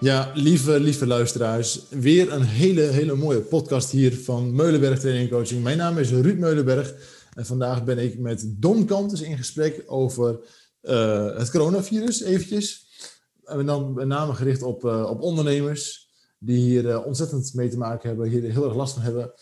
Ja, lieve, lieve luisteraars. Weer een hele, hele mooie podcast hier van Meulenberg Training Coaching. Mijn naam is Ruud Meulenberg en vandaag ben ik met Don Kantus in gesprek over uh, het coronavirus eventjes. En dan met name gericht op, uh, op ondernemers die hier uh, ontzettend mee te maken hebben, hier heel erg last van hebben.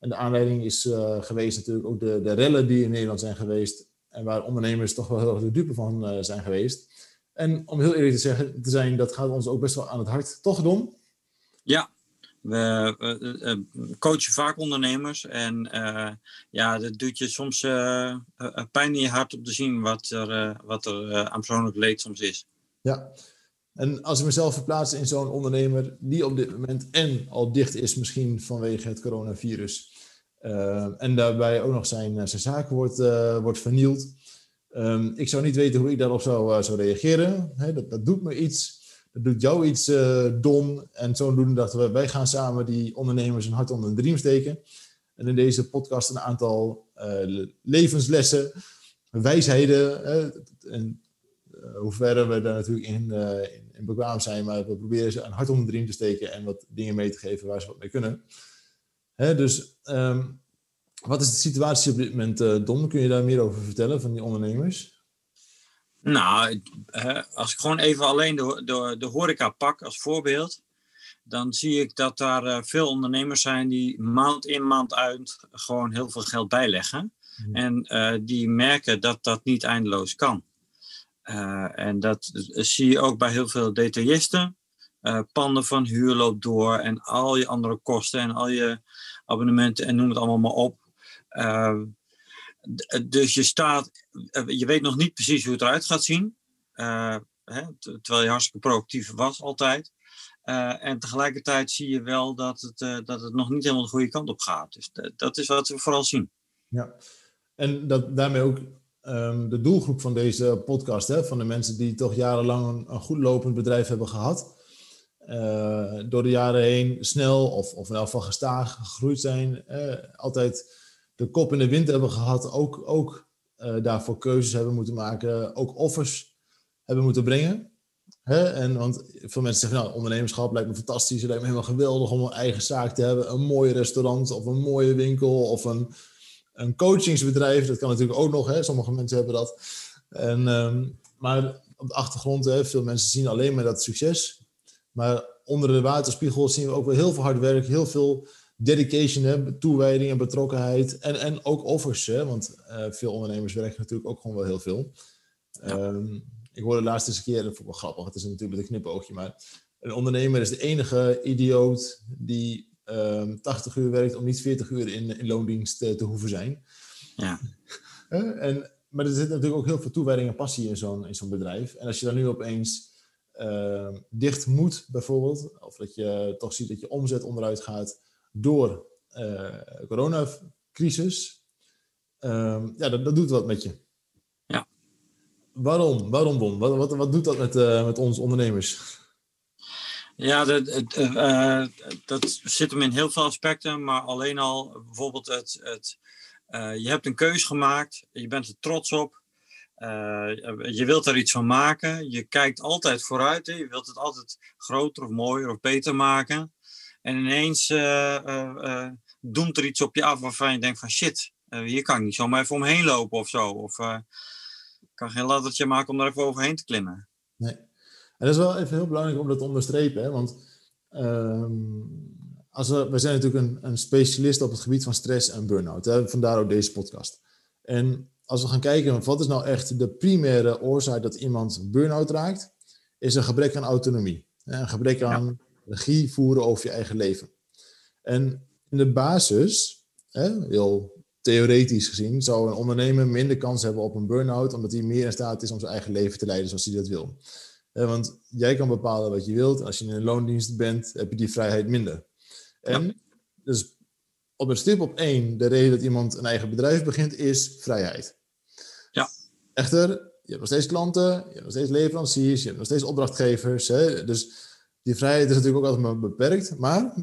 En de aanleiding is geweest natuurlijk ook de, de rellen die in Nederland zijn geweest en waar ondernemers toch wel heel erg de dupe van zijn geweest. En om heel eerlijk te, zeggen, te zijn, dat gaat ons ook best wel aan het hart. Toch, Don? Ja, we uh, coachen vaak ondernemers. En uh, ja, dat doet je soms uh, pijn in je hart om te zien wat er, wat er aan persoonlijk leed soms is. Ja, en als ik mezelf verplaats in zo'n ondernemer die op dit moment en al dicht is, misschien vanwege het coronavirus. en daarbij ook nog zijn, zijn zaken wordt, wordt vernield Um, ik zou niet weten hoe ik daarop zou, zou reageren. dat, dat doet me iets. Dat doet jou iets, uh, Don. En zodoende dachten we, wij gaan samen die ondernemers een hart onder de riem steken. En in deze podcast een aantal uh, levenslessen, wijsheden. en hoe ver we daar natuurlijk in, in, in, bekwaam zijn. Maar we proberen ze een hart onder de riem te steken en wat dingen mee te geven waar ze wat mee kunnen. Dus um, wat is de situatie op dit moment, uh, Don? Kun je daar meer over vertellen van die ondernemers? Nou, als ik gewoon even alleen de, de, de horeca pak als voorbeeld, dan zie ik dat daar uh, veel ondernemers zijn die maand in maand uit gewoon heel veel geld bijleggen. Hmm. En uh, die merken dat dat niet eindeloos kan. en dat zie je ook bij heel veel detailisten. panden van huur loopt door en al je andere kosten en al je abonnementen en noem het allemaal maar op. Ehm, dus je staat, eh, je weet nog niet precies hoe het eruit gaat zien. Eh, hè, terwijl je hartstikke proactief was altijd. Uh, en tegelijkertijd zie je wel dat het, dat het nog niet helemaal de goede kant op gaat. Dus dat is wat we vooral zien. Ja, en dat, daarmee ook um, de doelgroep van deze podcast, hè, van de mensen die toch jarenlang een, goed lopend bedrijf hebben gehad. Door de jaren heen snel of, of in elk gestaag gegroeid zijn. altijd de kop in de wind hebben gehad, ook, ook uh, daarvoor keuzes hebben moeten maken, ook offers hebben moeten brengen. Hè? En, want veel mensen zeggen, nou, ondernemerschap lijkt me fantastisch, het lijkt me helemaal geweldig om een eigen zaak te hebben, een mooi restaurant of een mooie winkel of een, een coachingsbedrijf. Dat kan natuurlijk ook nog, hè? sommige mensen hebben dat. En, um, maar op de achtergrond, hè, veel mensen zien alleen maar dat succes. Maar onder de waterspiegel zien we ook wel heel veel hard werk, heel veel dedication, hè, toewijding en betrokkenheid. En, en ook offers, hè, want uh, veel ondernemers werken natuurlijk ook gewoon wel heel veel. Ja. Um, ik hoorde laatst eens een keer, dat vond ik wel grappig, het is natuurlijk met een knipoogje, maar een ondernemer is de enige idioot die um, ehm, 80 uur werkt om niet 40 uur in, in loondienst te, te hoeven zijn. Ja. en, maar er zit natuurlijk ook heel veel toewijding en passie in zo'n, in zo'n bedrijf. En als je dan nu opeens uh, dicht moet, bijvoorbeeld, of dat je toch ziet dat je omzet onderuit gaat, door uh, coronacrisis. Uh, ja, dat, dat, doet wat met je. Ja. Waarom? Waarom, Bon? Wat, wat, wat doet dat met, uh, met ons ondernemers? Ja, dat, uh, dat zit hem in heel veel aspecten, maar alleen al bijvoorbeeld het, het je hebt een keus gemaakt, je bent er trots op, je wilt er iets van maken, je kijkt altijd vooruit, hè? je wilt het altijd groter of mooier of beter maken. En ineens uh, doemt er iets op je af waarvan je denkt van shit, hier kan ik niet zomaar even omheen lopen of zo. Of ik kan geen laddertje maken om daar even overheen te klimmen. Nee. En dat is wel even heel belangrijk om dat te onderstrepen. Hè? Want ehm, als we, we zijn natuurlijk een, een, specialist op het gebied van stress en burn-out. Hè? Vandaar ook deze podcast. En als we gaan kijken, wat is nou echt de primaire oorzaak dat iemand burn-out raakt, is een gebrek aan autonomie. Een gebrek aan regie voeren over je eigen leven. En in de basis, hè, heel theoretisch gezien, zou een ondernemer minder kans hebben op een burn-out, omdat hij meer in staat is om zijn eigen leven te leiden zoals hij dat wil. want jij kan bepalen wat je wilt. Als je in een loondienst bent, heb je die vrijheid minder. En dus op een stip op één, de reden dat iemand een eigen bedrijf begint, is vrijheid. Ja. Echter, je hebt nog steeds klanten, je hebt nog steeds leveranciers, je hebt nog steeds opdrachtgevers. Hè? Dus die vrijheid is natuurlijk ook altijd maar beperkt. Maar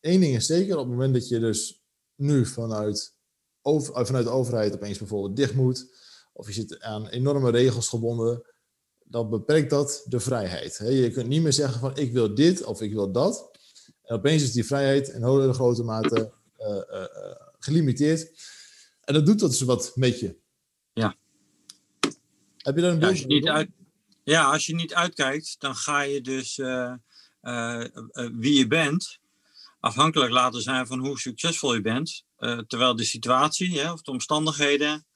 één ding is zeker, op het moment dat je dus nu vanuit, over, vanuit de overheid opeens bijvoorbeeld dicht moet, of je zit aan enorme regels gebonden, dan beperkt dat de vrijheid. Je kunt niet meer zeggen van ik wil dit of ik wil dat. En opeens is die vrijheid in hele grote mate uh, uh, gelimiteerd. En dat doet dat dus wat met je. Ja. Heb je daar een ja, als je niet uit, Ja, als je niet uitkijkt, dan ga je dus wie je bent afhankelijk laten zijn van hoe succesvol je bent. terwijl de situatie of de omstandigheden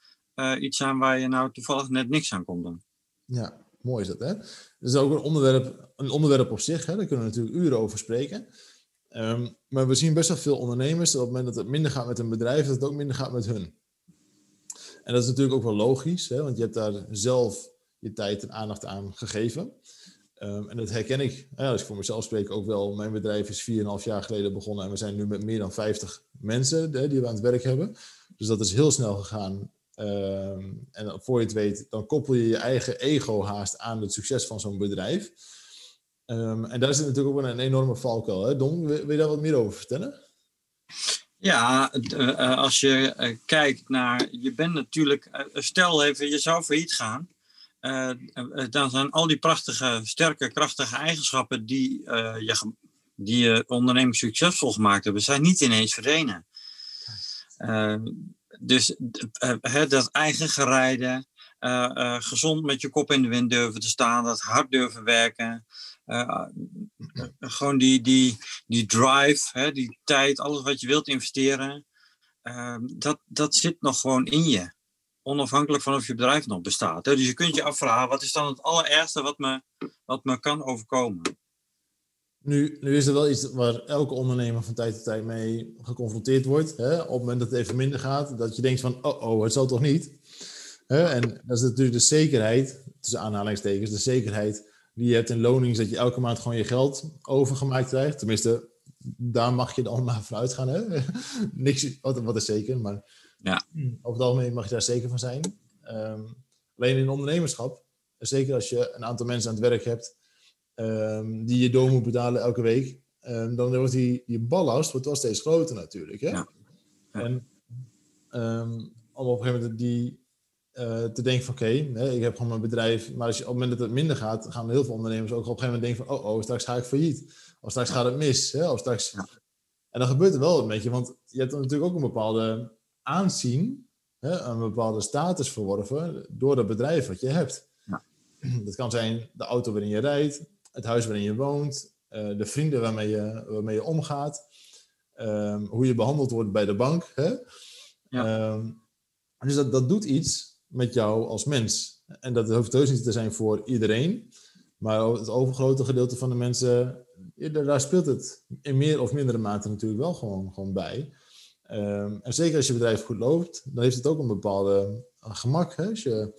iets zijn waar je nou toevallig net niks aan komt doen. Ja, mooi is dat, hè? Dat is ook een onderwerp, een onderwerp op zich, hè? daar kunnen we natuurlijk uren over spreken. Um, maar we zien best wel veel ondernemers dat op het moment dat het minder gaat met een bedrijf, dat het ook minder gaat met hun. En dat is natuurlijk ook wel logisch, hè? want je hebt daar zelf je tijd en aandacht aan gegeven. Um, en dat herken ik, ja, als ik voor mezelf spreek, ook wel. Mijn bedrijf is 4,5 jaar geleden begonnen en we zijn nu met meer dan 50 mensen die we aan het werk hebben. Dus dat is heel snel gegaan. Um, en voor je het weet, dan koppel je je eigen ego haast aan het succes van zo'n bedrijf. Um, en daar zit natuurlijk ook een enorme valkuil. Hè? Don, wil, je daar wat meer over vertellen? Ja, uh, als je uh, kijkt naar, je bent natuurlijk, stel even, je zou failliet gaan. Dan zijn al die prachtige, sterke, krachtige eigenschappen die, je, die je onderneming succesvol gemaakt hebben, zijn niet ineens verdwenen. dus dat eigen gerijden, gezond met je kop in de wind durven te staan, dat hard durven werken, gewoon die, die, die drive, hè, die tijd, alles wat je wilt investeren, dat, dat zit nog gewoon in je. Onafhankelijk van of je bedrijf nog bestaat. Hè. Dus je kunt je afvragen, wat is dan het allerergste wat me, wat me kan overkomen? Nu, nu is er wel iets waar elke ondernemer van tijd tot tijd mee geconfronteerd wordt. Hè? Op het moment dat het even minder gaat, dat je denkt van, oh, oh het zal toch niet? Hè? En dat is natuurlijk de zekerheid, tussen aanhalingstekens, de zekerheid die je hebt in loning, dat je elke maand gewoon je geld overgemaakt krijgt. Tenminste, daar mag je dan maar vanuit gaan. Niks, wat is zeker, maar ja. over het algemeen mag je daar zeker van zijn. Um, alleen in ondernemerschap, zeker als je een aantal mensen aan het werk hebt, um, die je door moet betalen elke week, um, dan wordt die, die ballast wordt wel steeds groter natuurlijk. Hè? Ja. Ja. En om op een gegeven moment die, uh, te denken van oké, okay, ik heb gewoon mijn bedrijf, maar als je, op het moment dat het minder gaat, gaan heel veel ondernemers ook op een gegeven moment denken van oh, oh straks ga ik failliet. Of straks gaat het mis. Hè? Of straks... En dan gebeurt er wel een beetje, want je hebt natuurlijk ook een bepaalde aanzien, hè, een bepaalde status verworven door dat bedrijf wat je hebt. Ja. Dat kan zijn de auto waarin je rijdt, het huis waarin je woont, uh, de vrienden waarmee je, waarmee je omgaat, um, hoe je behandeld wordt bij de bank. Hè? Ja. Um, dus dat, dat doet iets met jou als mens. En dat hoeft heus niet te zijn voor iedereen. Maar het overgrote gedeelte van de mensen, daar speelt het in meer of mindere mate natuurlijk wel gewoon, gewoon bij. Um, en zeker als je bedrijf goed loopt, dan heeft het ook een bepaalde gemak. Hè? Als je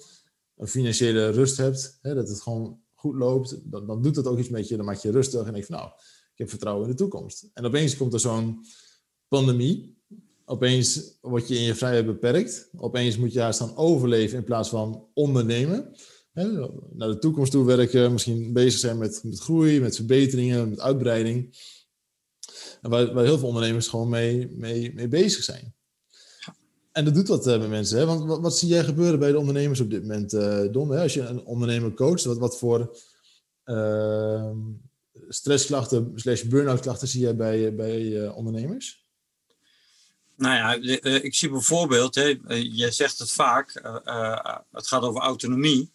een financiële rust hebt, hè, dat het gewoon goed loopt, dan, dan doet dat ook iets met je. Dan maak je rustig en denk van nou, ik heb vertrouwen in de toekomst. En opeens komt er zo'n pandemie Opeens word je in je vrijheid beperkt. Opeens moet je juist dan overleven in plaats van ondernemen. naar de toekomst toe werken, misschien bezig zijn met, met groei, met verbeteringen, met uitbreiding. Waar, heel veel ondernemers gewoon mee, mee, mee bezig zijn. En dat doet wat uh, met mensen. Hè? Want wat, wat, zie jij gebeuren bij de ondernemers op dit moment, uh, Don? Hè? Als je een ondernemer coacht, wat, wat voor uh, stressklachten slash burn-out klachten zie jij bij, bij ondernemers? Nou ja, eh, ik zie bijvoorbeeld, hè, eh, je zegt het vaak, het gaat over autonomie.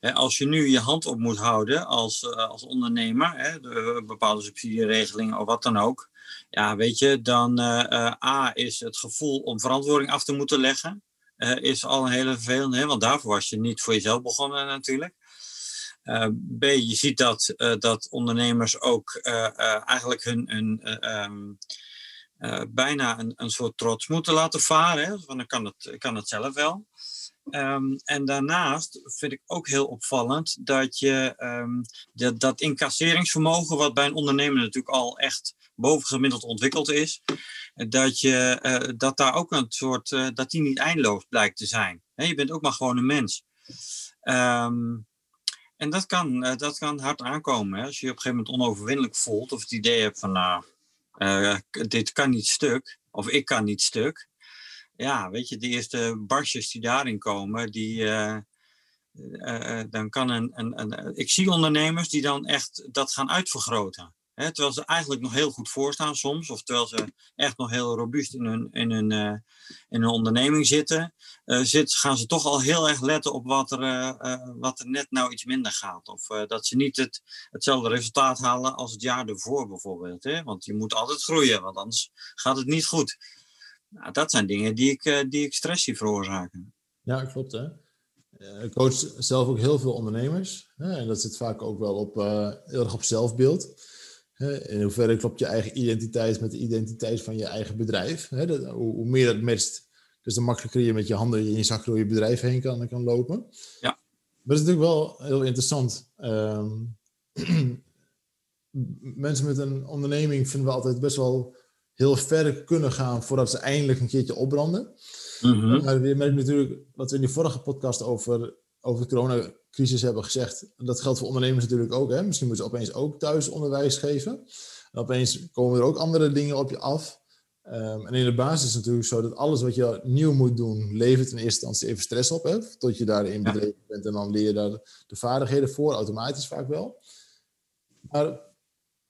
Als je nu je hand op moet houden als, als ondernemer, hè, de bepaalde subsidieregelingen of wat dan ook, ja, weet je, dan A is het gevoel om verantwoording af te moeten leggen, is al een hele vervelende, want daarvoor was je niet voor jezelf begonnen natuurlijk. B, je ziet dat, dat ondernemers ook eigenlijk hun, hun uh, bijna een, een soort trots moeten laten varen. Hè? Want dan kan het, kan het zelf wel. Ehm, en daarnaast vind ik ook heel opvallend dat je um, dat, incasseringsvermogen, wat bij een ondernemer natuurlijk al echt bovengemiddeld ontwikkeld is, dat, je, uh, dat daar ook een soort, uh, dat die niet eindeloos blijkt te zijn. Je bent ook maar gewoon een mens. Um, en dat kan, dat kan hard aankomen. Hè? Als je je op een gegeven moment onoverwinnelijk voelt, of het idee hebt van, nou, dit kan niet stuk, of ik kan niet stuk ja, weet je, de eerste barstjes die daarin komen, die, uh, uh, dan kan een, een, een, Ik zie ondernemers die dan echt dat gaan uitvergroten. Hè, terwijl ze eigenlijk nog heel goed voorstaan soms, of terwijl ze echt nog heel robuust in hun, in hun, in hun onderneming zitten, zit, gaan ze toch al heel erg letten op wat er, wat er net nou iets minder gaat. Of dat ze niet het, hetzelfde resultaat halen als het jaar ervoor bijvoorbeeld. Hè? Want je moet altijd groeien, want anders gaat het niet goed. Nou, dat zijn dingen die ik, uh, die ik stress zie veroorzaken. Ja, klopt hè. Uh, ik coach zelf ook heel veel ondernemers. Hè? En dat zit vaak ook wel op, uh, heel erg op zelfbeeld. Hè? In hoeverre klopt je eigen identiteit met de identiteit van je eigen bedrijf. Hè? Dat, hoe, hoe, meer dat matcht, dus de makkelijker je met je handen in je zak door je bedrijf heen kan, kan lopen. Ja. Maar dat is natuurlijk wel heel interessant. Um, mensen met een onderneming vinden we altijd best wel heel ver kunnen gaan voordat ze eindelijk een keertje opbranden. Maar je merkt natuurlijk wat we in de vorige podcast over, over de coronacrisis hebben gezegd. Dat geldt voor ondernemers natuurlijk ook. Hè? Misschien moeten ze opeens ook thuis onderwijs geven. En opeens komen er ook andere dingen op je af. Um, en in de basis is het natuurlijk zo dat alles wat je nieuw moet doen, levert in eerste instantie even stress op. Hè? Tot je daarin ja. bedreven bent en dan leer je daar de vaardigheden voor, automatisch vaak wel. Maar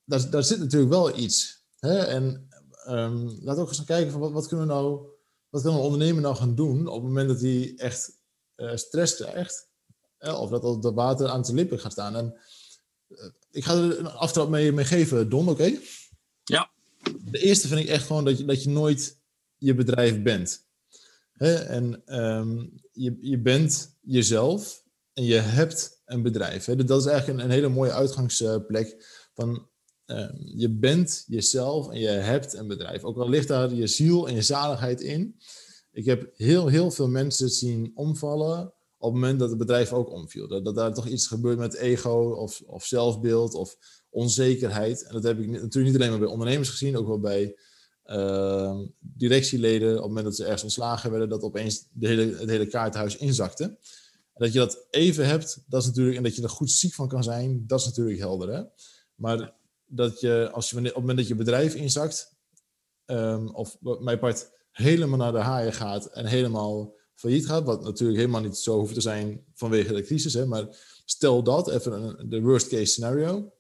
daar, daar zit natuurlijk wel iets. Hè? En um, laten we ook eens gaan kijken van wat, wat kunnen we nou, wat kan een ondernemer nou gaan doen op het moment dat hij echt uh, stress krijgt. Of dat dat water aan zijn lippen gaat staan. En uh, ik ga er een aftrap mee, mee geven, Don, oké? Okay? Ja. De eerste vind ik echt gewoon dat je, dat je nooit je bedrijf bent. Hè? En um, je, je bent jezelf en je hebt een bedrijf. Hè? Dat is eigenlijk een, een hele mooie uitgangsplek van uh, je bent jezelf en je hebt een bedrijf. Ook al ligt daar je ziel en je zaligheid in. Ik heb heel, heel veel mensen zien omvallen op het moment dat het bedrijf ook omviel. Dat, daar toch iets gebeurt met ego of, of zelfbeeld of onzekerheid. En dat heb ik natuurlijk niet alleen maar bij ondernemers gezien, ook wel bij uh, directieleden. Op het moment dat ze ergens ontslagen werden, dat opeens de hele, het hele kaarthuis inzakte. En dat je dat even hebt, dat is natuurlijk, en dat je er goed ziek van kan zijn, dat is natuurlijk helder. Hè? Maar dat je, als je op het moment dat je bedrijf inzakt, um, of mijn part helemaal naar de haaien gaat en helemaal failliet gaat, wat natuurlijk helemaal niet zo hoeft te zijn vanwege de crisis, hè, maar stel dat, even een, de worst case scenario,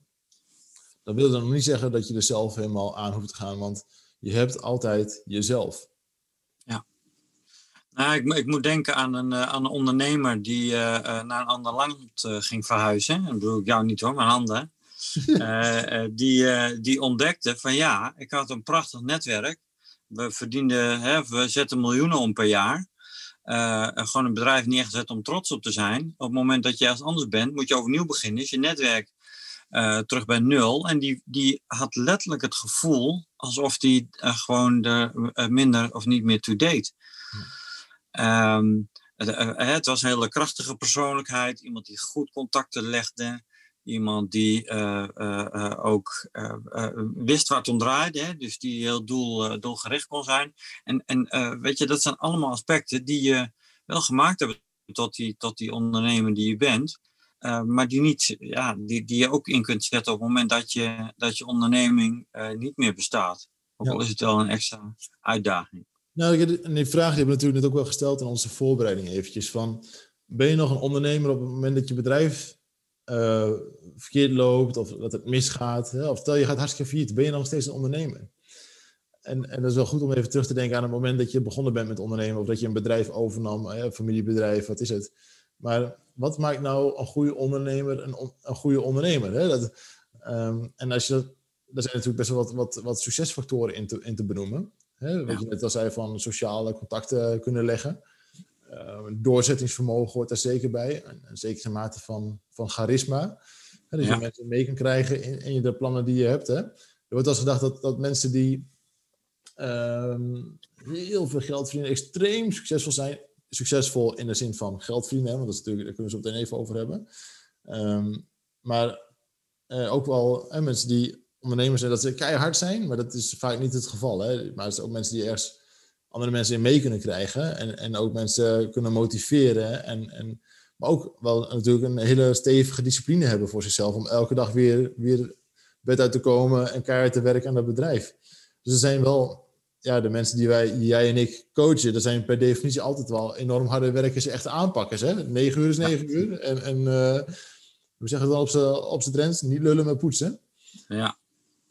dan wil dat nog niet zeggen dat je er zelf helemaal aan hoeft te gaan, want je hebt altijd jezelf. Ja. Nou, ik, ik moet denken aan een, uh, aan een ondernemer die uh, uh, naar een ander land ging verhuizen. En dat bedoel ik jou niet hoor, mijn handen. uh, die, uh, die ontdekte van ja, ik had een prachtig netwerk. We verdienden, hè, we zetten miljoenen om per jaar. Uh, gewoon een bedrijf neergezet om trots op te zijn. Op het moment dat je ergens anders bent, moet je overnieuw beginnen. Is je netwerk terug bij nul. En die, die had letterlijk het gevoel alsof die gewoon de, minder of niet meer to-date. Um, het, het was een hele krachtige persoonlijkheid. Iemand die goed contacten legde iemand die uh, uh, ook wist waar het om draaide, hè? dus die heel doel, doelgericht kon zijn. En, en weet je, dat zijn allemaal aspecten die je wel gemaakt hebben tot die, tot die ondernemer die je bent. maar die, niet, ja, die, die je ook in kunt zetten op het moment dat je, dat je onderneming niet meer bestaat. Ook ja. al is het wel een extra uitdaging. Nou, en die vraag die hebben we natuurlijk net ook wel gesteld in onze voorbereiding eventjes. Van, ben je nog een ondernemer op het moment dat je bedrijf uh, verkeerd loopt of dat het misgaat. Hè? Of stel je gaat hartstikke failliet, ben je nog steeds een ondernemer. En, en dat is wel goed om even terug te denken aan het moment dat je begonnen bent met ondernemen of dat je een bedrijf overnam, een familiebedrijf, wat is het. Maar wat maakt nou een goede ondernemer een, een goede ondernemer? Hè? Dat, um, en als je dat, er zijn natuurlijk best wel wat, wat, wat succesfactoren in te, in te benoemen. Hè? Wat ja. je net al zei van sociale contacten kunnen leggen. Uh, doorzettingsvermogen hoort daar zeker bij. Een, een zekere mate van, van charisma. Hè, dus ja. je mensen mee kan krijgen in, in de plannen die je hebt. Hè. Er wordt als gedacht dat, dat mensen die um, heel veel geld verdienen, extreem succesvol zijn, succesvol in de zin van geld verdienen, want dat is natuurlijk, daar kunnen we het meteen even over hebben. Ehm, maar uh, ook wel hè, mensen die ondernemers zijn, dat ze keihard zijn, maar dat is vaak niet het geval. Hè? Maar het zijn ook mensen die ergens andere mensen in mee kunnen krijgen en, en ook mensen kunnen motiveren. En, en, maar ook wel natuurlijk een hele stevige discipline hebben voor zichzelf om elke dag weer, weer bed uit te komen en keihard te werken aan dat bedrijf. Dus er zijn wel ja, de mensen die, wij, die jij en ik coachen, dat zijn per definitie altijd wel enorm harde werkers, echt aanpakkers. Hè? 9 uur is 9 uur. En, en uh, we zeggen het wel op z'n op trends, niet lullen maar poetsen. Ja.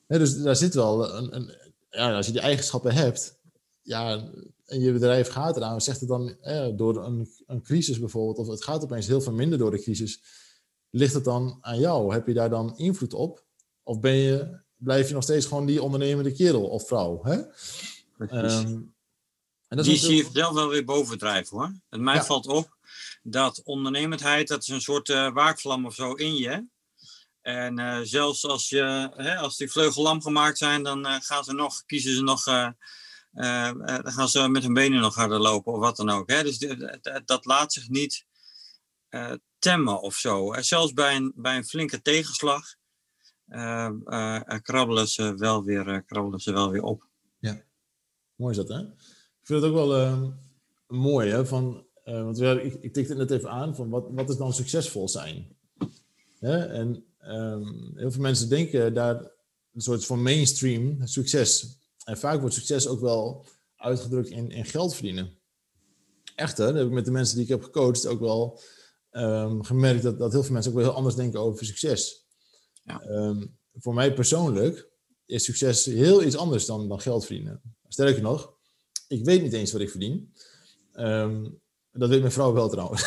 dus daar zit wel een, een, ja, als je die eigenschappen hebt, ja, en je bedrijf gaat eraan, zegt het dan door een, een crisis bijvoorbeeld, of het gaat opeens heel veel minder door de crisis, ligt het dan aan jou? Heb je daar dan invloed op? Of ben je, blijf je nog steeds gewoon die ondernemende kerel of vrouw? Hè? Um, en dat die zie je zelf wel weer bovendrijven hoor. En mij valt op dat ondernemendheid, dat is een soort uh, waakvlam of zo in je. En uh, zelfs als, je, hè, als die vleugel lam gemaakt zijn, dan uh, gaan ze nog, kiezen ze nog, dan gaan ze met hun benen nog harder lopen of wat dan ook. Hè. Dus dat laat zich niet temmen of zo. zelfs bij een, bij een flinke tegenslag krabbelen, ze wel weer, krabbelen ze wel weer op. Ja. Mooi is dat, hè? Ik vind het ook wel uh, mooi, hè? Van, uh, want ik, ik tikte net even aan, van wat, wat is dan succesvol zijn? En um, heel veel mensen denken daar een soort van mainstream succes. En vaak wordt succes ook wel uitgedrukt in, in geld verdienen. Echter, dat heb ik met de mensen die ik heb gecoacht ook wel um, gemerkt dat, dat heel veel mensen ook wel heel anders denken over succes. Ja. Um, voor mij persoonlijk is succes heel iets anders dan, dan geld verdienen. Sterker nog, ik weet niet eens wat ik verdien. Ehm, dat weet mijn vrouw wel trouwens.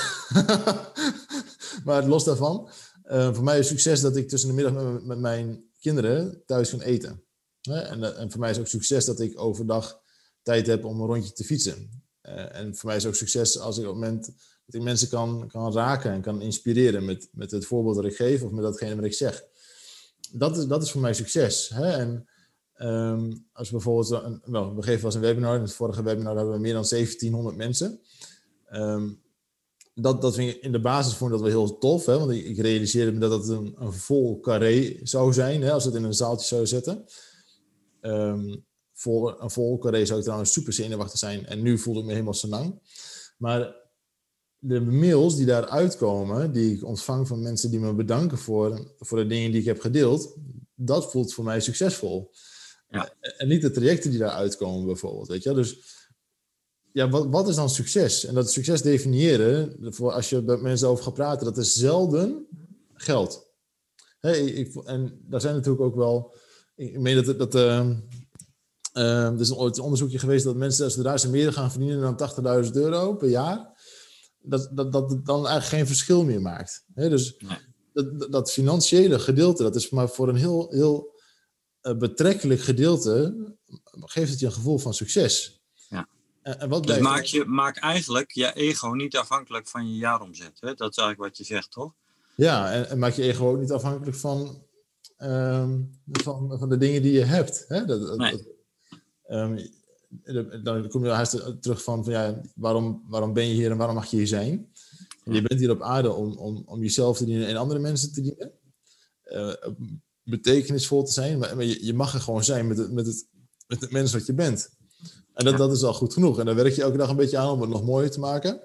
maar los daarvan, uh, voor mij is succes dat ik tussen de middag met, met mijn kinderen thuis kan eten. En, uh, en, voor mij is ook succes dat ik overdag tijd heb om een rondje te fietsen. Uh, en voor mij is ook succes als ik op moment dat ik mensen kan, kan raken en kan inspireren met, met het voorbeeld dat ik geef of met datgene wat ik zeg. Dat is, dat is voor mij succes. Hè? En Um, als we bijvoorbeeld, een, we geven als een webinar, in het vorige webinar hebben we meer dan 1700 mensen. Um, dat, dat vind in de basis vond dat wel heel tof, hè, want ik, realiseerde me dat het een, een vol carré zou zijn, hè, als het in een zaaltje zou zetten. Um, vol, een vol carré zou ik trouwens super zenuwachtig zijn en nu voelde ik me helemaal lang. Maar de mails die daar uitkomen, die ik ontvang van mensen die me bedanken voor, voor de dingen die ik heb gedeeld, dat voelt voor mij succesvol. Ja. En niet de trajecten die daaruit komen bijvoorbeeld. Weet je? Dus ja, wat, wat is dan succes? En dat succes definiëren, voor als je met mensen over gaat praten, dat is zelden geld. Hey, ik, en daar zijn natuurlijk ook wel. Ik meen dat. dat uh, er is ooit een onderzoekje geweest dat mensen, zodra ze meer gaan verdienen dan 80.000 euro per jaar, dat, dat, dat het dan eigenlijk geen verschil meer maakt. He, dus dat, dat financiële gedeelte, dat is maar voor een heel, heel eh, betrekkelijk gedeelte geeft het je een gevoel van succes. Ja. En, wat dus maak, je, maak eigenlijk je ego niet afhankelijk van je jaaromzet. Hè? Dat is eigenlijk wat je zegt, toch? Ja, en, en maak je ego ook niet afhankelijk van, um, van, van de dingen die je hebt. Hè? Dat, nee. um, dan kom je haast terug van, van ja, waarom, waarom ben je hier en waarom mag je hier zijn? je bent hier op aarde om, om, om jezelf te dienen en andere mensen te dienen. Uh, betekenisvol te zijn, maar, je, je, mag er gewoon zijn met het, met, het, met het mens wat je bent. En dat, dat is al goed genoeg. En daar werk je elke dag een beetje aan om het nog mooier te maken.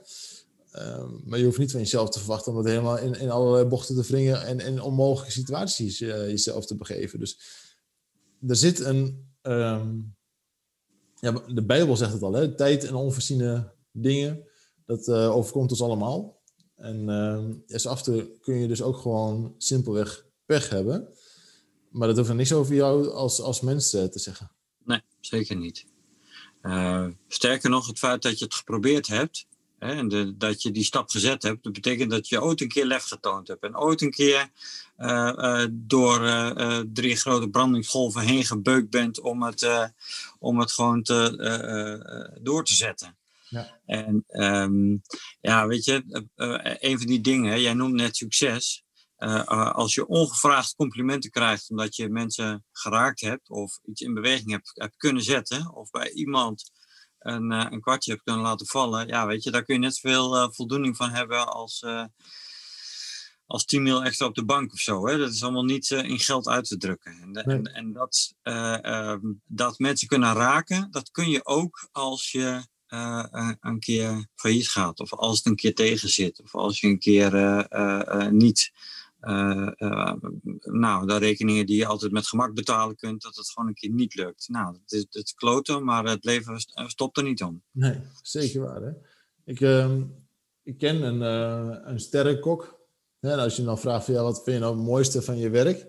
Ehm, maar je hoeft niet van jezelf te verwachten om het helemaal in, in allerlei bochten te wringen en in onmogelijke situaties uh, jezelf te begeven. Dus er zit een. Um, ja, de Bijbel zegt het al, hè? tijd en onvoorziene dingen. Dat uh, overkomt ons allemaal. En uh, af en toe kun je dus ook gewoon simpelweg pech hebben. Maar dat hoeft er niks over jou als, als mens eh, te zeggen. Nee, zeker niet. Sterker nog, het feit dat je het geprobeerd hebt en de, dat je die stap gezet hebt, dat betekent dat je ooit een keer lef getoond hebt. En ooit een keer uh, door drie grote brandingsgolven heen gebeukt bent om het, om het gewoon te, door te zetten. Ja. En um, ja, weet je, een van die dingen, jij noemt net succes. Eh, eh, als je ongevraagd complimenten krijgt omdat je mensen geraakt hebt of iets in beweging hebt, hebt kunnen zetten, of bij iemand een, uh, een kwartje hebt kunnen laten vallen, ja, weet je, daar kun je net zoveel uh, voldoening van hebben als, uh, als 10 mil extra op de bank of zo. Hè? Dat is allemaal niet in geld uit te drukken. En, nee. en, en dat, ehm, dat mensen kunnen raken, dat kun je ook als je een keer failliet gaat, of als het een keer tegen zit, of als je een keer niet uh, nou, de rekeningen die je altijd met gemak betalen kunt, dat het gewoon een keer niet lukt. Nou, het is, het kloten, maar het leven stopt er niet om. Nee, zeker waar. Hè? Ik, uh, ik ken een, uh, een sterrenkok. En als je dan vraagt, van, ja, wat vind je nou het mooiste van je werk?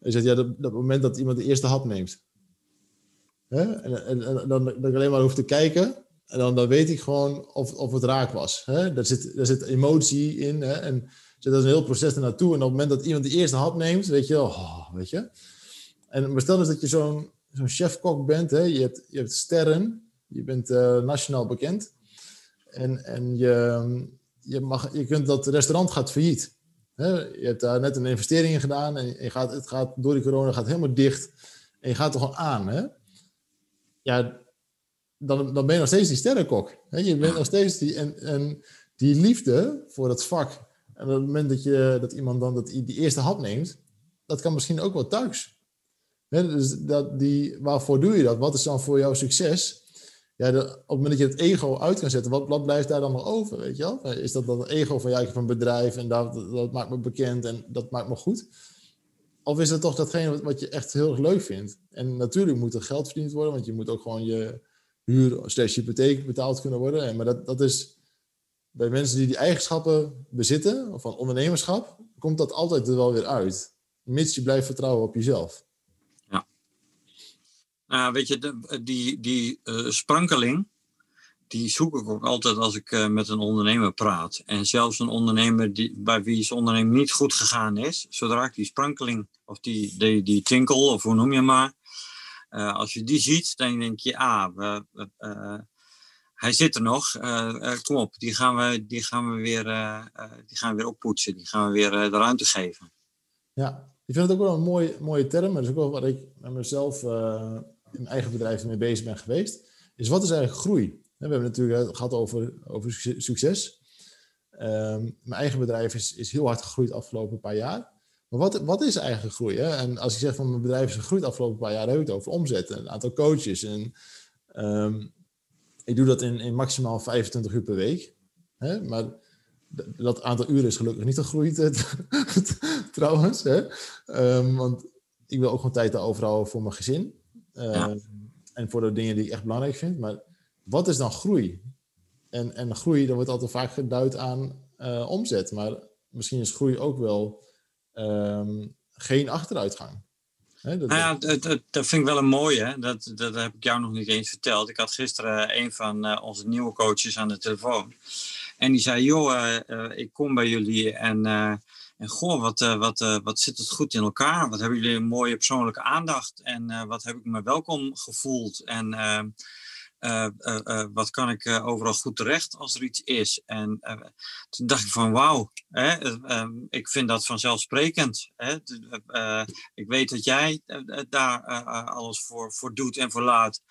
Hij zegt, ja, dat, dat moment dat iemand de eerste hap neemt. Hè? En, en, dan, dat ik alleen maar hoef te kijken. En dan, dan weet ik gewoon of, of het raak was. Hè? Daar, zit, zit emotie in. Hè? En, dus dat is een heel proces ernaartoe. En op het moment dat iemand de eerste hap neemt, weet je, oh, weet je. En maar stel eens dat je zo'n zo'n chef-kok bent. Hè? Je, hebt, je hebt sterren. Je bent uh, nationaal bekend. En, en je, je, mag, je kunt dat restaurant gaat failliet. Hè? Je hebt daar net een investering in gedaan. En je gaat, het gaat door die corona gaat helemaal dicht. En je gaat er gewoon aan. Hè? Ja, dan, dan ben je nog steeds die sterrenkok. Hè? Je bent nog steeds die... En, en die liefde voor het vak en op het moment dat, je, dat iemand dan dat, die eerste hap neemt, dat kan misschien ook wel thuis. dus dat, die, waarvoor doe je dat? Wat is dan voor jou succes? Ja, op het moment dat je het ego uit kan zetten, wat, blijft daar dan nog over? Weet je wel? Is dat dan het ego van ja, ik een bedrijf en dat, dat, maakt me bekend en dat maakt me goed? Of is het toch datgene wat je echt heel erg leuk vindt? En natuurlijk moet er geld verdiend worden, want je moet ook gewoon je huur slash hypotheek betaald kunnen worden. Maar dat, dat is bij mensen die die eigenschappen bezitten, van ondernemerschap, komt dat altijd er wel weer uit. Mits je blijft vertrouwen op jezelf. Ja. Nou, weet je, die, die uh, sprankeling, die zoek ik ook altijd als ik uh, met een ondernemer praat. En zelfs een ondernemer die, bij wie zijn onderneming niet goed gegaan is, zodra ik die sprankeling, of die, die, die tinkel, of hoe noem je maar, uh, als je die ziet, dan denk je, ah, we, hij zit er nog. Uh, kom op, die gaan we, die gaan we, weer, uh, die gaan we weer oppoetsen. Die gaan we weer de ruimte geven. Ja, ik vind het ook wel een mooie, mooie term. Maar dat is ook wel wat ik met mezelf in mijn eigen bedrijf mee bezig ben geweest. Is wat is eigenlijk groei? We hebben het natuurlijk gehad over, over succes. Um, mijn eigen bedrijf is, is heel hard gegroeid de afgelopen paar jaar. Maar wat, wat is eigenlijk groei? En als ik zeg van mijn bedrijf is gegroeid de afgelopen paar jaar, dan heb ik het over omzetten, een aantal coaches en um, ik doe dat in, in maximaal 25 uur per week. Hè? Maar dat aantal uren is gelukkig niet gegroeid trouwens. Hè? Um, want ik wil ook gewoon tijd overhouden voor mijn gezin. Uh, En voor de dingen die ik echt belangrijk vind. Maar wat is dan groei? En, en groei, dan wordt altijd vaak geduid aan uh, omzet. Maar misschien is groei ook wel um, geen achteruitgang. Dat nou ja, dat, dat, dat, vind ik wel een mooie. Dat, dat heb ik jou nog niet eens verteld. Ik had gisteren een van uh, onze nieuwe coaches aan de telefoon. En die zei, joh, uh, uh, ik kom bij jullie en, en goh, wat, wat, wat zit het goed in elkaar? Wat hebben jullie een mooie persoonlijke aandacht? En wat heb ik me welkom gevoeld? En uh, uh, wat kan ik overal goed terecht als er iets is? En toen dacht ik van wauw, ehm, ik vind dat vanzelfsprekend. Hè? ik weet dat jij daar alles voor, voor doet en voor laat.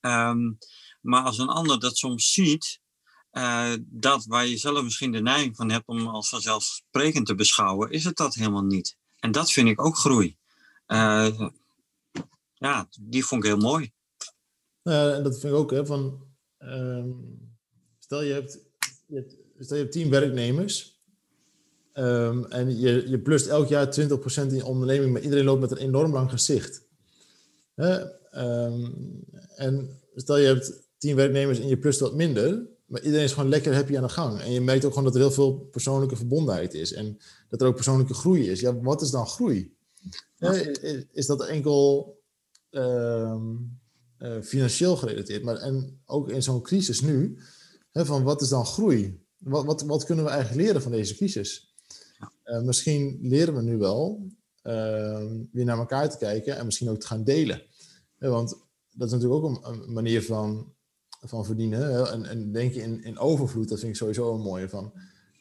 Um, maar als een ander dat soms ziet, dat waar je zelf misschien de neiging van hebt om als vanzelfsprekend te beschouwen, is het dat helemaal niet. En dat vind ik ook groei. ja, die vond ik heel mooi. Nou en dat vind ik ook, hè, van, um, stel, je hebt, je hebt, stel je hebt tien werknemers um, en je, je plust elk jaar 20% in je onderneming, maar iedereen loopt met een enorm lang gezicht. Hè? Um, en stel je hebt tien werknemers en je plust wat minder, maar iedereen is gewoon lekker happy aan de gang. En je merkt ook gewoon dat er heel veel persoonlijke verbondenheid is en dat er ook persoonlijke groei is. Ja, wat is dan groei? Ja, is, is dat enkel um, uh, financieel gerelateerd, maar en ook in zo'n crisis nu, hè, van wat is dan groei? Wat, wat, wat kunnen we eigenlijk leren van deze crisis? Uh, misschien leren we nu wel uh, weer naar elkaar te kijken en misschien ook te gaan delen. want dat is natuurlijk ook een, een manier van, van verdienen. Hè? En, en denk je in, in overvloed, dat vind ik sowieso een mooie van.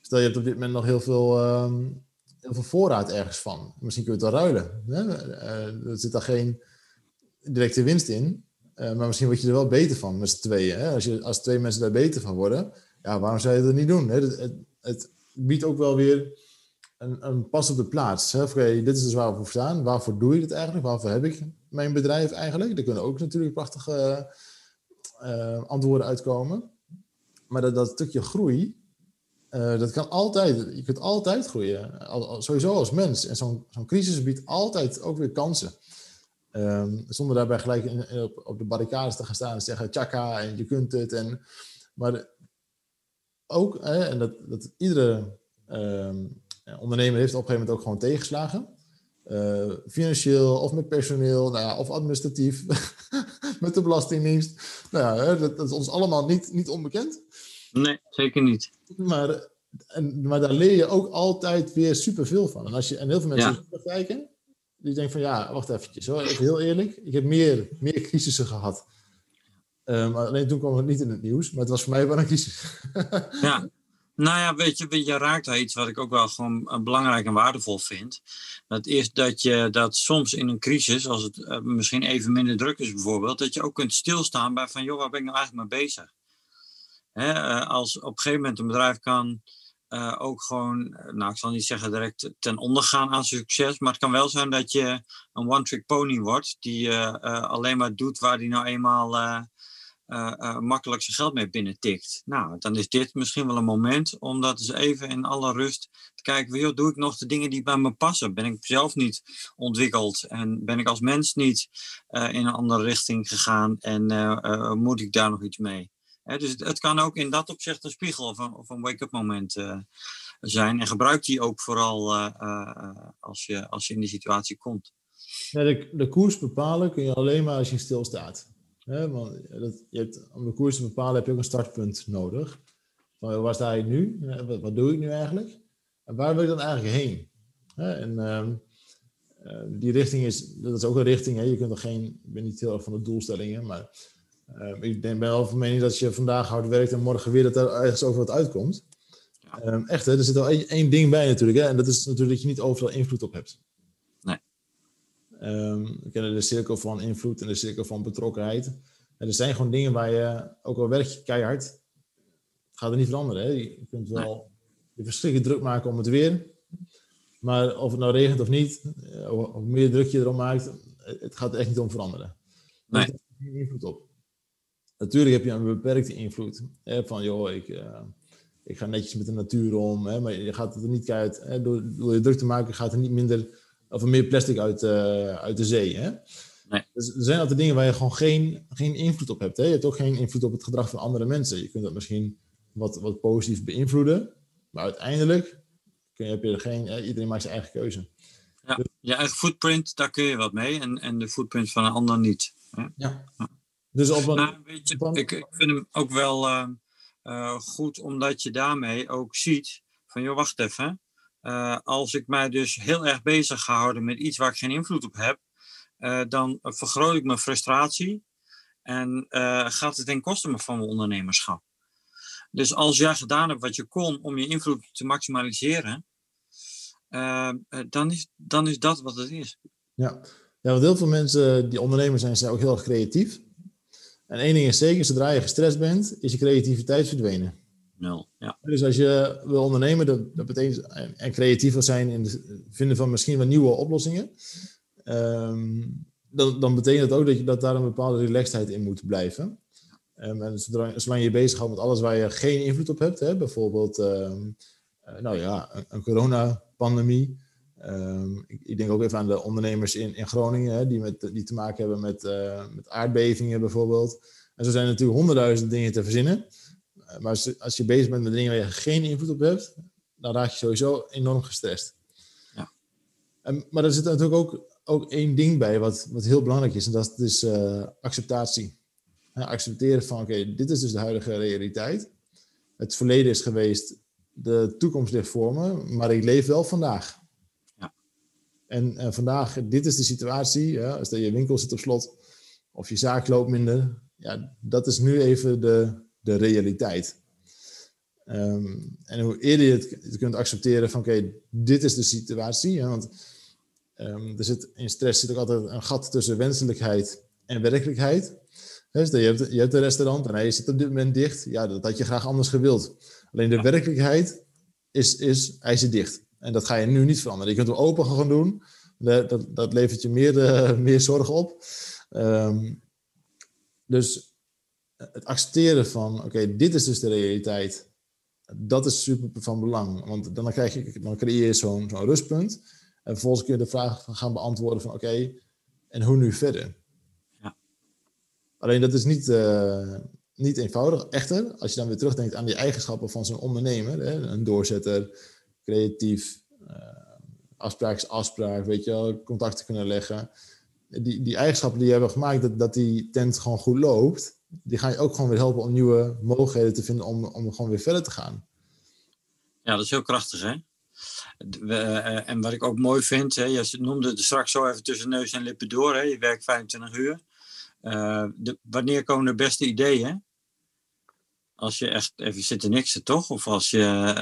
Stel je hebt op dit moment nog heel veel, um, heel veel voorraad ergens van. Misschien kun je het wel ruilen. Hè? Uh, er zit daar geen directe winst in. Maar misschien word je er wel beter van met z'n tweeën. Hè? Als, je, als twee mensen daar beter van worden, ja, waarom zou je dat niet doen? Hè? Het, het, biedt ook wel weer een, een pas op de plaats. Hè? Oké, dit is dus waar we voor staan. Waarvoor doe je dit eigenlijk? Waarvoor heb ik mijn bedrijf eigenlijk? Er kunnen ook natuurlijk prachtige uh, antwoorden uitkomen. Maar dat, dat stukje groei, uh, dat kan altijd, je kunt altijd groeien. Sowieso als mens. En zo'n zo'n crisis biedt altijd ook weer kansen. Um, zonder daarbij gelijk in, op, op, de barricades te gaan staan en zeggen tjaka en je kunt het. En, maar ook, hè, en dat, dat iedere um, ondernemer heeft op een gegeven moment ook gewoon tegenslagen. Uh, financieel of met personeel, nou ja, of administratief, met de Belastingdienst. Nou ja, dat, dat, is ons allemaal niet, niet onbekend. Nee, zeker niet. Maar, en, maar daar leer je ook altijd weer superveel van. En, als je, en heel veel mensen ja. kijken, die denken van ja, wacht eventjes hoor, even heel eerlijk. Ik heb meer, meer crisissen gehad. Um, alleen toen kwam het niet in het nieuws, maar het was voor mij wel een crisis. ja, nou ja, weet je, je raakt daar iets wat ik ook wel gewoon belangrijk en waardevol vind. Dat is dat je dat soms in een crisis, als het uh, misschien even minder druk is bijvoorbeeld, dat je ook kunt stilstaan bij van, joh, waar ben ik nou eigenlijk mee bezig? Hè, als op een gegeven moment een bedrijf kan uh, ook gewoon, nou ik zal niet zeggen direct ten onder gaan aan succes, maar het kan wel zijn dat je een one-trick pony wordt, die alleen maar doet waar die nou eenmaal uh, uh, makkelijk zijn geld mee binnentikt. Nou, dan is dit misschien wel een moment om dat eens even in alle rust te kijken. Joh, doe ik nog de dingen die bij me passen? Ben ik zelf niet ontwikkeld? En ben ik als mens niet uh, in een andere richting gegaan? En moet ik daar nog iets mee? Dus het, kan ook in dat opzicht een spiegel of een, wake-up moment zijn. En gebruik die ook vooral als, je, als je in die situatie komt. Ja, de, de koers bepalen kun je alleen maar als je stilstaat. Hè, want dat, je hebt, om de koers te bepalen heb je ook een startpunt nodig. Van, waar sta je nu? Wat, doe ik nu eigenlijk? En waar wil ik dan eigenlijk heen? En uh, die richting is, dat is ook een richting. Je kunt er geen, ik ben niet heel erg van de doelstellingen, maar uh, ik ben wel van mening dat je vandaag hard werkt en morgen weer dat er ergens over wat uitkomt. Ja. Um, echt, hè? er zit wel één, één ding bij natuurlijk. Hè? En dat is natuurlijk dat je niet overal invloed op hebt. Um, we kennen de cirkel van invloed en de cirkel van betrokkenheid. En er zijn gewoon dingen waar je, ook al werk je keihard, gaat er niet veranderen. Hè? Je kunt wel je verschrikkelijk druk maken om het weer. Maar of het nou regent of niet, eh, hoe meer druk je erom maakt, het gaat er echt niet om veranderen. Nee. Er geen invloed op. Natuurlijk heb je een beperkte invloed. Hè? Van joh, ik, uh, ik ga netjes met de natuur om. Hè? Maar je gaat er niet keihard, hè? Door, door je druk te maken, gaat er niet minder of meer plastic uit, uh, uit de zee. Hè? Nee. Dus er zijn altijd dingen waar je gewoon geen, geen invloed op hebt. Hè? Je hebt ook geen invloed op het gedrag van andere mensen. Je kunt dat misschien wat, wat positief beïnvloeden, maar uiteindelijk kun je, heb je er geen, iedereen maakt zijn eigen keuze. Ja, dus, je eigen footprint, daar kun je wat mee en, en de footprint van een ander niet. Hè? Ja. Dus op een, nou, weet je, ik, ik, vind hem ook wel uh, uh, goed, omdat je daarmee ook ziet van, joh, wacht even, uh, als ik mij dus heel erg bezig ga houden met iets waar ik geen invloed op heb, uh, dan vergroot ik mijn frustratie en gaat het ten koste van mijn ondernemerschap. Dus als jij gedaan hebt wat je kon om je invloed te maximaliseren, dan, is, dan is dat wat het is. Ja. ja, want heel veel mensen die ondernemers zijn, zijn ook heel erg creatief. En één ding is zeker, zodra je gestrest bent, is je creativiteit verdwenen nul. Ja. Dus als je wil ondernemen, dat, dat betekent, en creatief wil zijn in het vinden van misschien wel nieuwe oplossingen, um, dan, dan betekent dat ook dat, je, dat daar een bepaalde relaxedheid in moet blijven. Um, en zodra, zolang je bezighoudt met alles waar je geen invloed op hebt, hè, bijvoorbeeld um, uh, nou ja, een, een coronapandemie. Um, ik, ik, denk ook even aan de ondernemers in, in Groningen, hè, die, met, die te maken hebben met, uh, met aardbevingen bijvoorbeeld. En zo zijn er natuurlijk honderdduizenden dingen te verzinnen. Maar als, als, je bezig bent met dingen waar je geen invloed op hebt, dan raak je sowieso enorm gestrest. Ja. En, maar er zit natuurlijk ook, ook één ding bij wat, wat heel belangrijk is, en dat is uh, acceptatie. accepteren van, oké, dit is dus de huidige realiteit. Het verleden is geweest, de toekomst ligt voor me, maar ik leef wel vandaag. En, en vandaag, dit is de situatie, ja, als je winkel zit op slot, of je zaak loopt minder, ja, dat is nu even de, de realiteit. Um, en hoe eerder je het, kunt accepteren van oké, dit is de situatie. Hè, want um, er zit, in stress zit ook altijd een gat tussen wenselijkheid en werkelijkheid. Dus je, hebt, je hebt een restaurant en hij zit op dit moment dicht. Ja, dat had je graag anders gewild. Alleen de werkelijkheid is, is, hij zit dicht. En dat ga je nu niet veranderen. Je kunt hem open gaan doen. Dat, dat levert je meer, uh, meer zorgen op. Um, dus het accepteren van, oké, dit is dus de realiteit. Dat is super van belang. Want dan, krijg je, dan creëer je zo'n zo'n rustpunt. En vervolgens kun je de vraag gaan beantwoorden van, oké, en hoe nu verder? Ja. Alleen dat is niet, uh, niet eenvoudig. Echter, als je dan weer terugdenkt aan die eigenschappen van zo'n ondernemer, hè, een doorzetter, creatief, uh, afspraak is afspraak, weet je wel, contacten kunnen leggen. Die, die eigenschappen die je hebben gemaakt, dat, dat die tent gewoon goed loopt, die gaan je ook gewoon weer helpen om nieuwe mogelijkheden te vinden om, om gewoon weer verder te gaan. Ja, dat is heel krachtig, hè? Eh, en wat ik ook mooi vind, hè, je noemde het straks zo even tussen neus en lippen door, hè, je werkt 25 uur. Uh, de, wanneer komen de beste ideeën? Als je echt even zit te niksen, toch? Of als je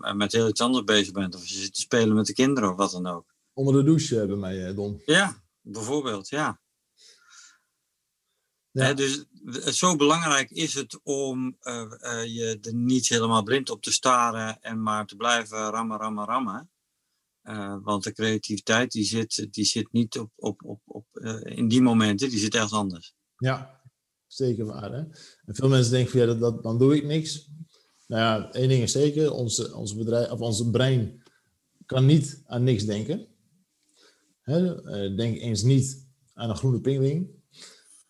uh, met heel iets anders bezig bent. Of je zit te spelen met de kinderen of wat dan ook. Onder de douche bij mij, Don. Ja, bijvoorbeeld, ja. ja. dus zo belangrijk is het om je er niet helemaal blind op te staren en maar te blijven rammen, rammen, rammen. Want de creativiteit die zit, die zit niet op, op, op, op, in die momenten, die zit ergens anders. Ja, zeker waar. Hè? En veel mensen denken van ja, dat, dan doe ik niks. Nou ja, één ding is zeker, onze, onze, bedrijf, of onze brein kan niet aan niks denken. Hè? Uh, denk eens niet aan een groene pinguïn.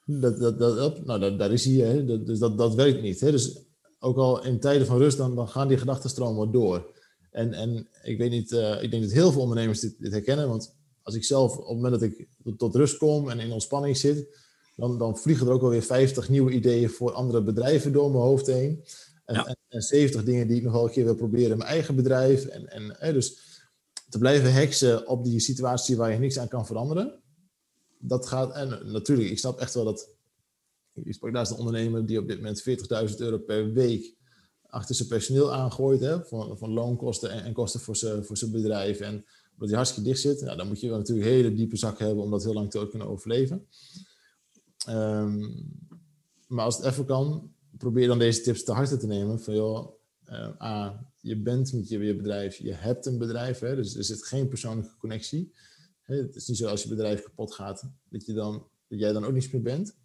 Dat, dat, dat, nou, dat, daar is hij, hè? Dat, dus dat, dat werkt niet. Hè? Dus ook al in tijden van rust, dan, dan gaan die gedachtenstromen door. En, en ik weet niet, uh, ik denk dat heel veel ondernemers dit, dit, herkennen. Want als ik zelf op het moment dat ik tot, rust kom en in ontspanning zit, dan, dan vliegen er ook alweer 50 nieuwe ideeën voor andere bedrijven door mijn hoofd heen. En, ja. en, 70 dingen die ik nog wel een keer wil proberen in mijn eigen bedrijf. En, en hè, dus te blijven heksen op die situatie waar je niks aan kan veranderen. Dat gaat, en natuurlijk, ik snap echt wel dat. Ik sprak naast een ondernemer die op dit moment 40.000 euro per week achter zijn personeel aangooit, hè, van, van loonkosten en, en kosten voor zijn, voor zijn bedrijf. En omdat hij hartstikke dicht zit, nou, dan moet je wel natuurlijk een hele diepe zak hebben om dat heel lang te kunnen overleven. Um, maar als het even kan, probeer dan deze tips te harte te nemen. Van joh, uh, A, je bent met je, bedrijf, je hebt een bedrijf, hè, dus er zit geen persoonlijke connectie. Hè, het is niet zo als je bedrijf kapot gaat, dat, je dan, dat jij dan ook niets meer bent.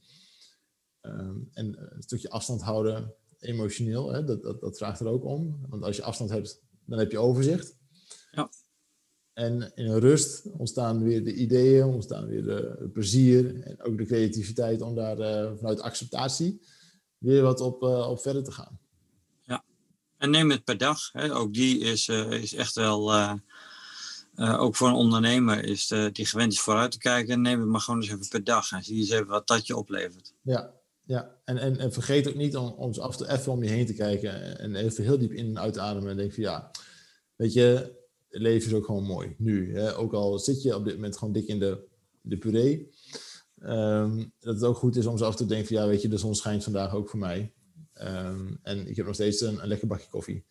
Um, en een stukje afstand houden emotioneel, hè, dat, dat, dat vraagt er ook om. Want als je afstand hebt, dan heb je overzicht. Ja. En in rust ontstaan weer de ideeën, ontstaan weer de plezier en ook de creativiteit om daar uh, vanuit acceptatie weer wat op, uh, op verder te gaan. Ja, en neem het per dag. Hè. Ook die is, uh, is echt wel, ook voor een ondernemer is die gewend is vooruit te kijken. Neem het maar gewoon eens even per dag en zie eens even wat dat je oplevert. Ja, ja, en, en, en vergeet ook niet om, om af en toe even om je heen te kijken en even heel diep in en uit te ademen en denk van ja, weet je, het leven is ook gewoon mooi, nu. Hè? Ook al zit je op dit moment gewoon dik in de, de puree, um, dat het ook goed is om toe te denken van ja, weet je, de zon schijnt vandaag ook voor mij. Um, en ik heb nog steeds een, een lekker bakje koffie.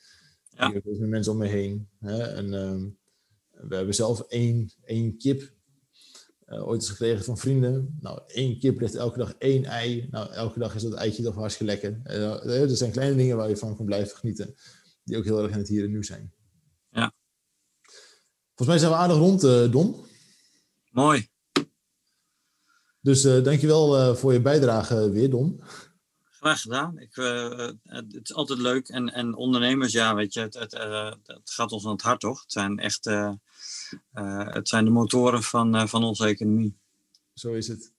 Ja. Ik heb met mensen om me heen. Hè? En um, we hebben zelf één, één kip uh, ooit eens gekregen van vrienden. Nou, één kip legt elke dag één ei. Nou, elke dag is dat eitje toch hartstikke lekker. Uh, er zijn kleine dingen waar je van kan blijven genieten. Die ook heel erg in het hier en nu zijn. Volgens mij zijn we aardig rond, uh, Don. Mooi. Dus uh, dankjewel voor je bijdrage weer, Don. Graag gedaan. Ik, het is altijd leuk. En, en ondernemers, ja, weet je, het, het, het gaat ons aan het hart, toch? Het zijn echt uh, het zijn de motoren van, uh, van onze economie. Zo is het.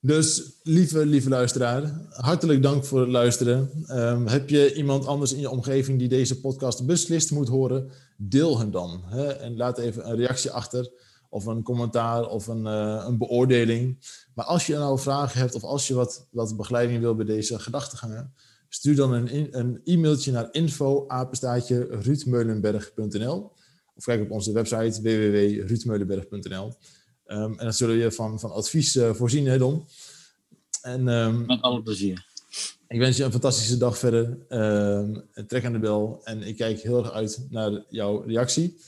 Dus lieve, lieve luisteraar, hartelijk dank voor het luisteren. Um, heb je iemand anders in je omgeving die deze podcast beslist moet horen? Deel hem dan. Hè? En laat even een reactie achter, of een commentaar, of een, uh, een beoordeling. Maar als je nou vragen hebt, of als je wat, wat begeleiding wil bij deze gedachtegangen, stuur dan een, een e-mailtje naar info of kijk op onze website www.ruudmeulenberg.nl. Ehm, en dan zullen we je van, van advies uh, voorzien, hè Don? En, um, Met alle plezier. Ik wens je een fantastische dag verder. Um, trek aan de bel. En ik kijk heel erg uit naar jouw reactie.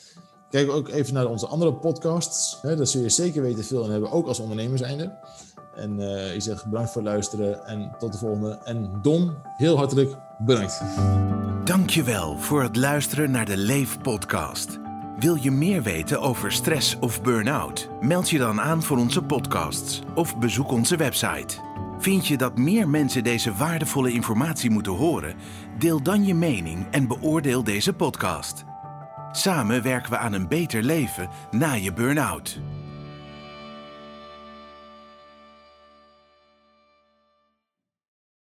Kijk ook even naar onze andere podcasts. Hè, daar zul je zeker weten veel aan hebben, ook als ondernemer zijnde. En uh, ik zeg bedankt voor het luisteren en tot de volgende. En Don, heel hartelijk bedankt. Dankjewel voor het luisteren naar de Leef podcast. Wil je meer weten over stress of burn-out? Meld je dan aan voor onze podcasts of bezoek onze website. Vind je dat meer mensen deze waardevolle informatie moeten horen? Deel dan je mening en beoordeel deze podcast. Samen werken we aan een beter leven na je burn-out.